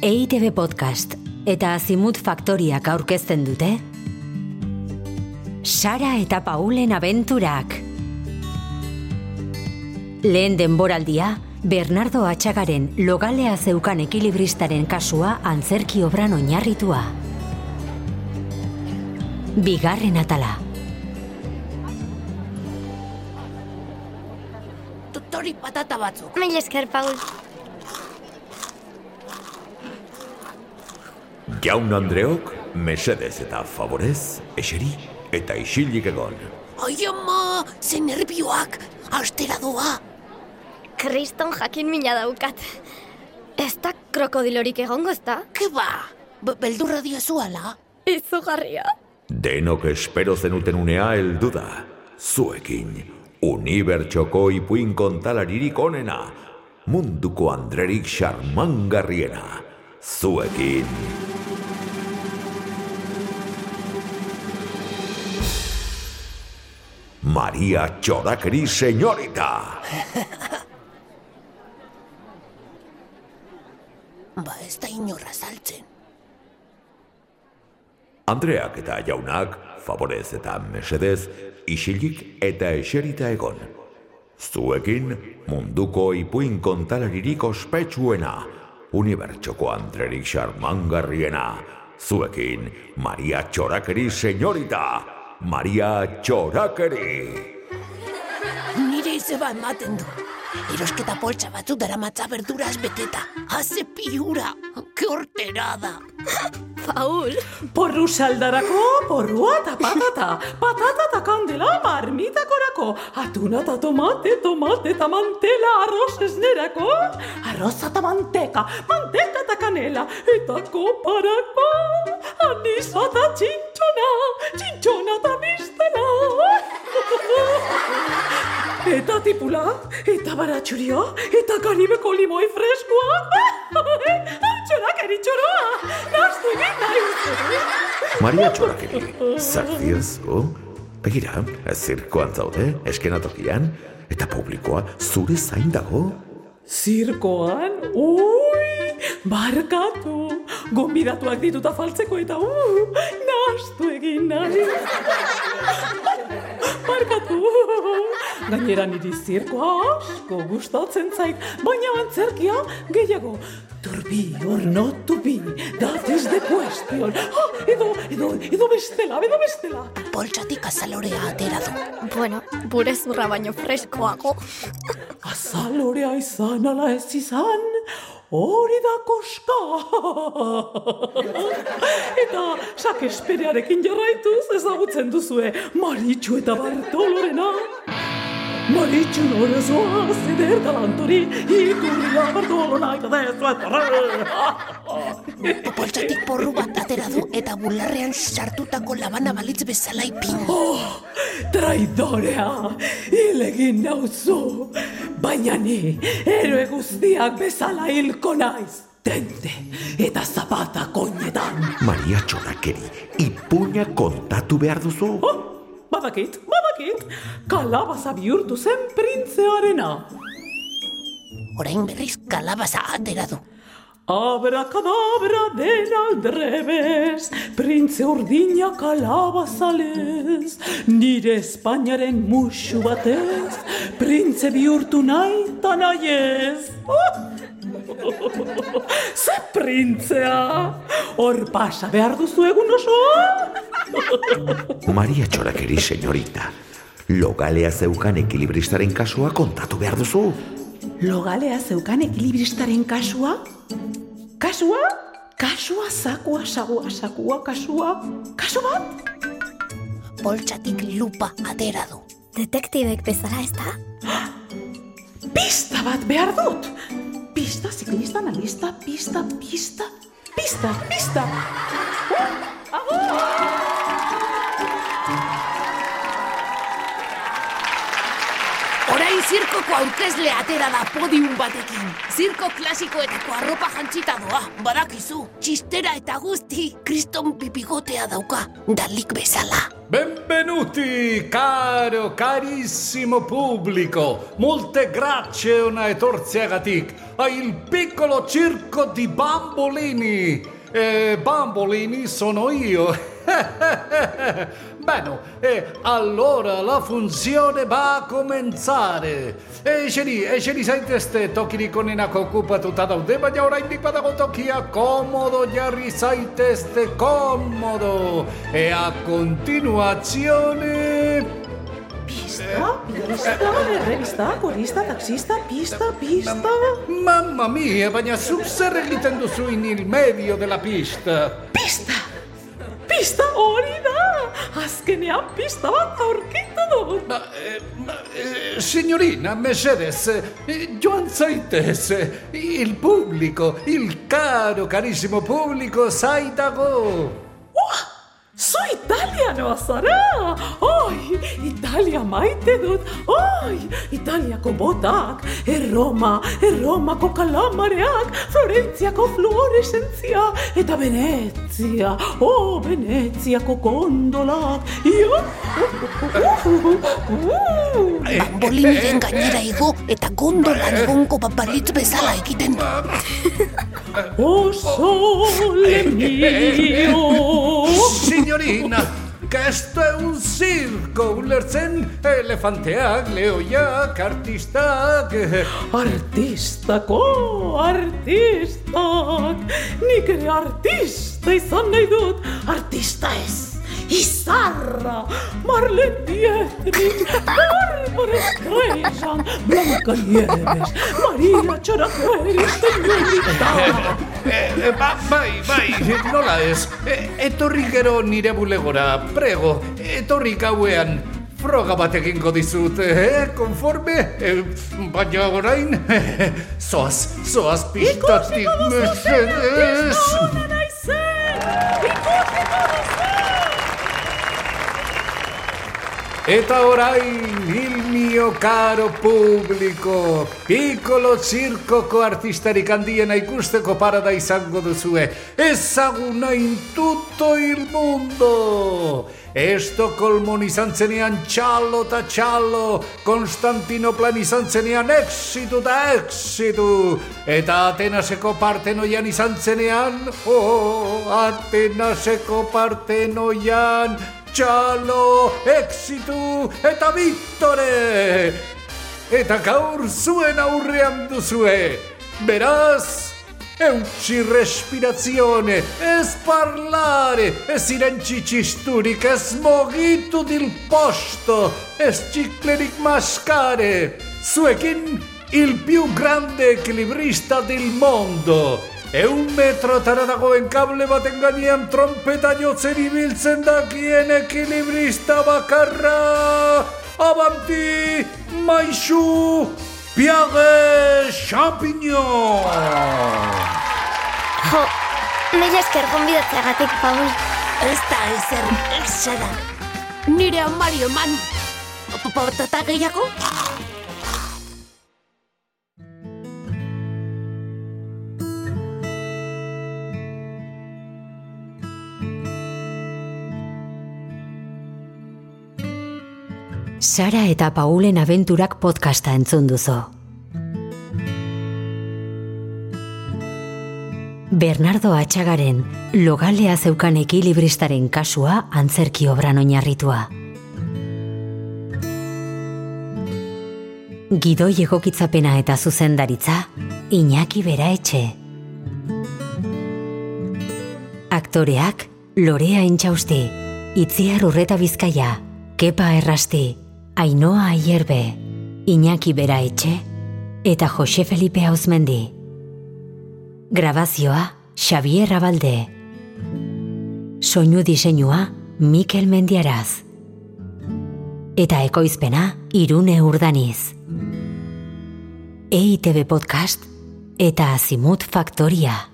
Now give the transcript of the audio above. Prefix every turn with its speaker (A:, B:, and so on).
A: EITB Podcast eta Azimut Faktoriak aurkezten dute Sara eta Paulen abenturak Lehen denboraldia, Bernardo Atxagaren logalea zeukan ekilibristaren kasua antzerki obran oinarritua. Bigarren atala.
B: Tutori patata batzuk.
C: Mil esker, Paul.
D: Jaun Andreok, mesedez eta favorez, eseri eta isilik egon.
B: Ai ama, ze nervioak, astera doa.
C: Kriston jakin mina daukat. Ez da krokodilorik egongo ez da?
B: Ke ba, Be- beldurra diozu ala?
C: Izugarria.
D: Denok espero zenuten unea heldu da. Zuekin, unibertsoko ipuin kontalaririk onena, munduko andrerik xarmangarriena. Zuekin, Maria Txorakeri senyorita.
B: Ba ez da inorra saltzen.
D: Andreak eta jaunak, favorez eta mesedez, isilik eta eserita egon. Zuekin munduko ipuin kontalaririk ospetsuena, unibertsoko andrerik xarmangarriena. Zuekin Maria Txorakeri senyorita, Maria Txorakeri.
B: Nire izeba ematen du. Erosketa poltsa batzu dara matza berduraz beteta. Haze piura, ke horterada.
C: Paul.
E: Porru saldarako, porrua eta patata. Patata eta kandela marmitakorako. Atuna eta tomate, tomate eta mantela arroz esnerako. Arroz eta manteka, manteka eta kanela. Eta koparako. Anisa eta txintxona, txintxona eta mistela. Eta tipula, eta baratxuria, eta karibeko limoi freskoa. Txorak eritxoroa, naztu egin nahi uste.
D: Maria Txorakeri, zer diozu? Begira, zirkoan zaude, eskenatokian, eta publikoa zure zain dago.
E: Zirkoan, ui, barkatu, gonbidatuak dituta faltzeko eta ui, nastu egin nahi. Barkatu, gainera niri zirkoa asko gustatzen zait, baina antzerkia gehiago. Turbi, or not to be, that is the question. Ah, edo, edo, edo bestela, edo bestela.
B: Poltsatik azalorea atera du.
C: Bueno, bure zurra baino freskoago.
E: Azalorea izan ala ez izan, hori da koska. eta sakesperearekin jarraituz ezagutzen duzue Maritxu eta Bartolorena. Maritxu norezoa zider galantori, ikurria Bartolona eta dezu
B: Poltsatik porru bat atera du eta bularrean sartutako labana balitz bezala ipin.
E: Oh, traidorea, hilegin nauzu, baina ni eroe guztiak bezala hilko naiz. Tente eta zapata koinetan.
D: Maria Txorakeri, ipuña kontatu behar duzu?
E: Oh, badakit, badakit, kalabaza bihurtu zen printzearena.
B: Orain berriz kalabaza atera du.
E: Abrakadabra den aldrebes, printze urdina kalabazalez, nire Espainiaren musu batez, printze bihurtu nahi eta nahiez. Ze printzea, hor pasa behar duzu egun osoa?
D: Maria Txorakeri senyorita, logalea zeukan ekilibristaren kasua kontatu behar duzu?
E: Logalea zeukan ekilibristaren kasua? Kasua? Kasua, sakua, sagua, sakua, kasua, kasu bat?
B: Poltsatik lupa atera du.
C: Detektibek bezala ez da?
E: Pista bat behar dut! Pista, ziklista, analista, pista, pista, pista, pista!
B: Orain zirkoko aurkezle atera da podium batekin. Zirko klasikoetako arropa jantzita doa, badakizu. Txistera eta guzti, kriston pipigotea dauka, dalik bezala.
F: Benvenuti, caro, carissimo pubblico. Molte grazie una etorziagatik a il piccolo circo di bambolini. E bambolini sono io. Bene, e allora la funzione va a cominciare. E ce li, e ce li sai teste, tocchi di conina che occupa tutta un tema, già ora indica da tocchi a comodo, già risai teste comodo. E a continuazione...
E: Pista, pista, revista, corista, taxista, pista, pista.
F: Mamma mia, baina zuk zer egiten duzu in il medio della pista.
E: Pista! Pista hori da! Azkenean pista bat aurkitu dut!
F: Ma, eh, ma eh, signorina, mesedez, eh, joan zaitez, eh, il pubblico, il caro, carissimo pubblico, sai dago.
E: Zu italianoa zara! Oi, Italia maite dut! Oi, Italiako botak, Erroma, Erromako kalamareak, Florentziako fluoresentzia, eta Venetzia, oh, Veneziako gondolak, io!
B: Bambolinien gainera igo eta gondolan egongo babalitz bezala egiten du.
E: Oh, sole mio!
F: Signorina, questo è un circo, ulertzen elefanteak, leoiak, artistak...
E: Artistako, artistak, nik ere artista izan nahi dut, artista ez. Izarra, Marlene Dietrich, Bárbara Streisand, Blanca Nieves, Maria Txarakueri, señorita.
F: Eh, ba, bai, bai, nola ez, e, etorri gero nire bulegora, prego, etorri gauean, froga bat egingo dizut, eh, konforme, eh, baina orain, zoaz, zoaz pistatik, mesedez.
E: Ikusiko
F: Eta orain, il mio caro pubblico, piccolo circoko artistarik handiena ikusteko parada izango duzue, ezaguna in tutto il mondo. Estokolmon izan zenean txallo eta txallo, Konstantinoplan izan zenean exitu eta exitu, eta Atenaseko partenoian izan zenean, oh, Atenaseko partenoian, txalo, exitu eta bittore! Eta gaur zuen aurrean duzue, beraz, eutxi respirazione, ez parlare, ez irentxi txisturik, ez mogitu dil posto, ez cicleric mascare, zuekin il più grande equilibrista del mondo, E un metro tara dagoen kable baten gainean trompeta jotzen ibiltzen dakien ekilibrista bakarra. Avanti, maixu, piage, champignon!
C: Jo, mila esker gonbidatzeagatik, Paul.
B: Ez da ezer, esera. Nire amari eman. Patata gehiago?
A: Sara eta Paulen abenturak podcasta entzun duzu. Bernardo Atxagaren logalea zeukan ekilibristaren kasua antzerki obran oinarritua. Gidoi egokitzapena eta zuzendaritza, Iñaki Bera etxe. Aktoreak, Lorea Intxausti, Itziar Urreta Bizkaia, Kepa Errasti, Ainoa Aierbe, Iñaki Bera etxe, eta Jose Felipe Hauzmendi. Grabazioa, Xavier Abalde. Soinu diseinua, Mikel Mendiaraz. Eta ekoizpena, Irune Urdaniz. EITB Podcast eta Azimut Faktoria.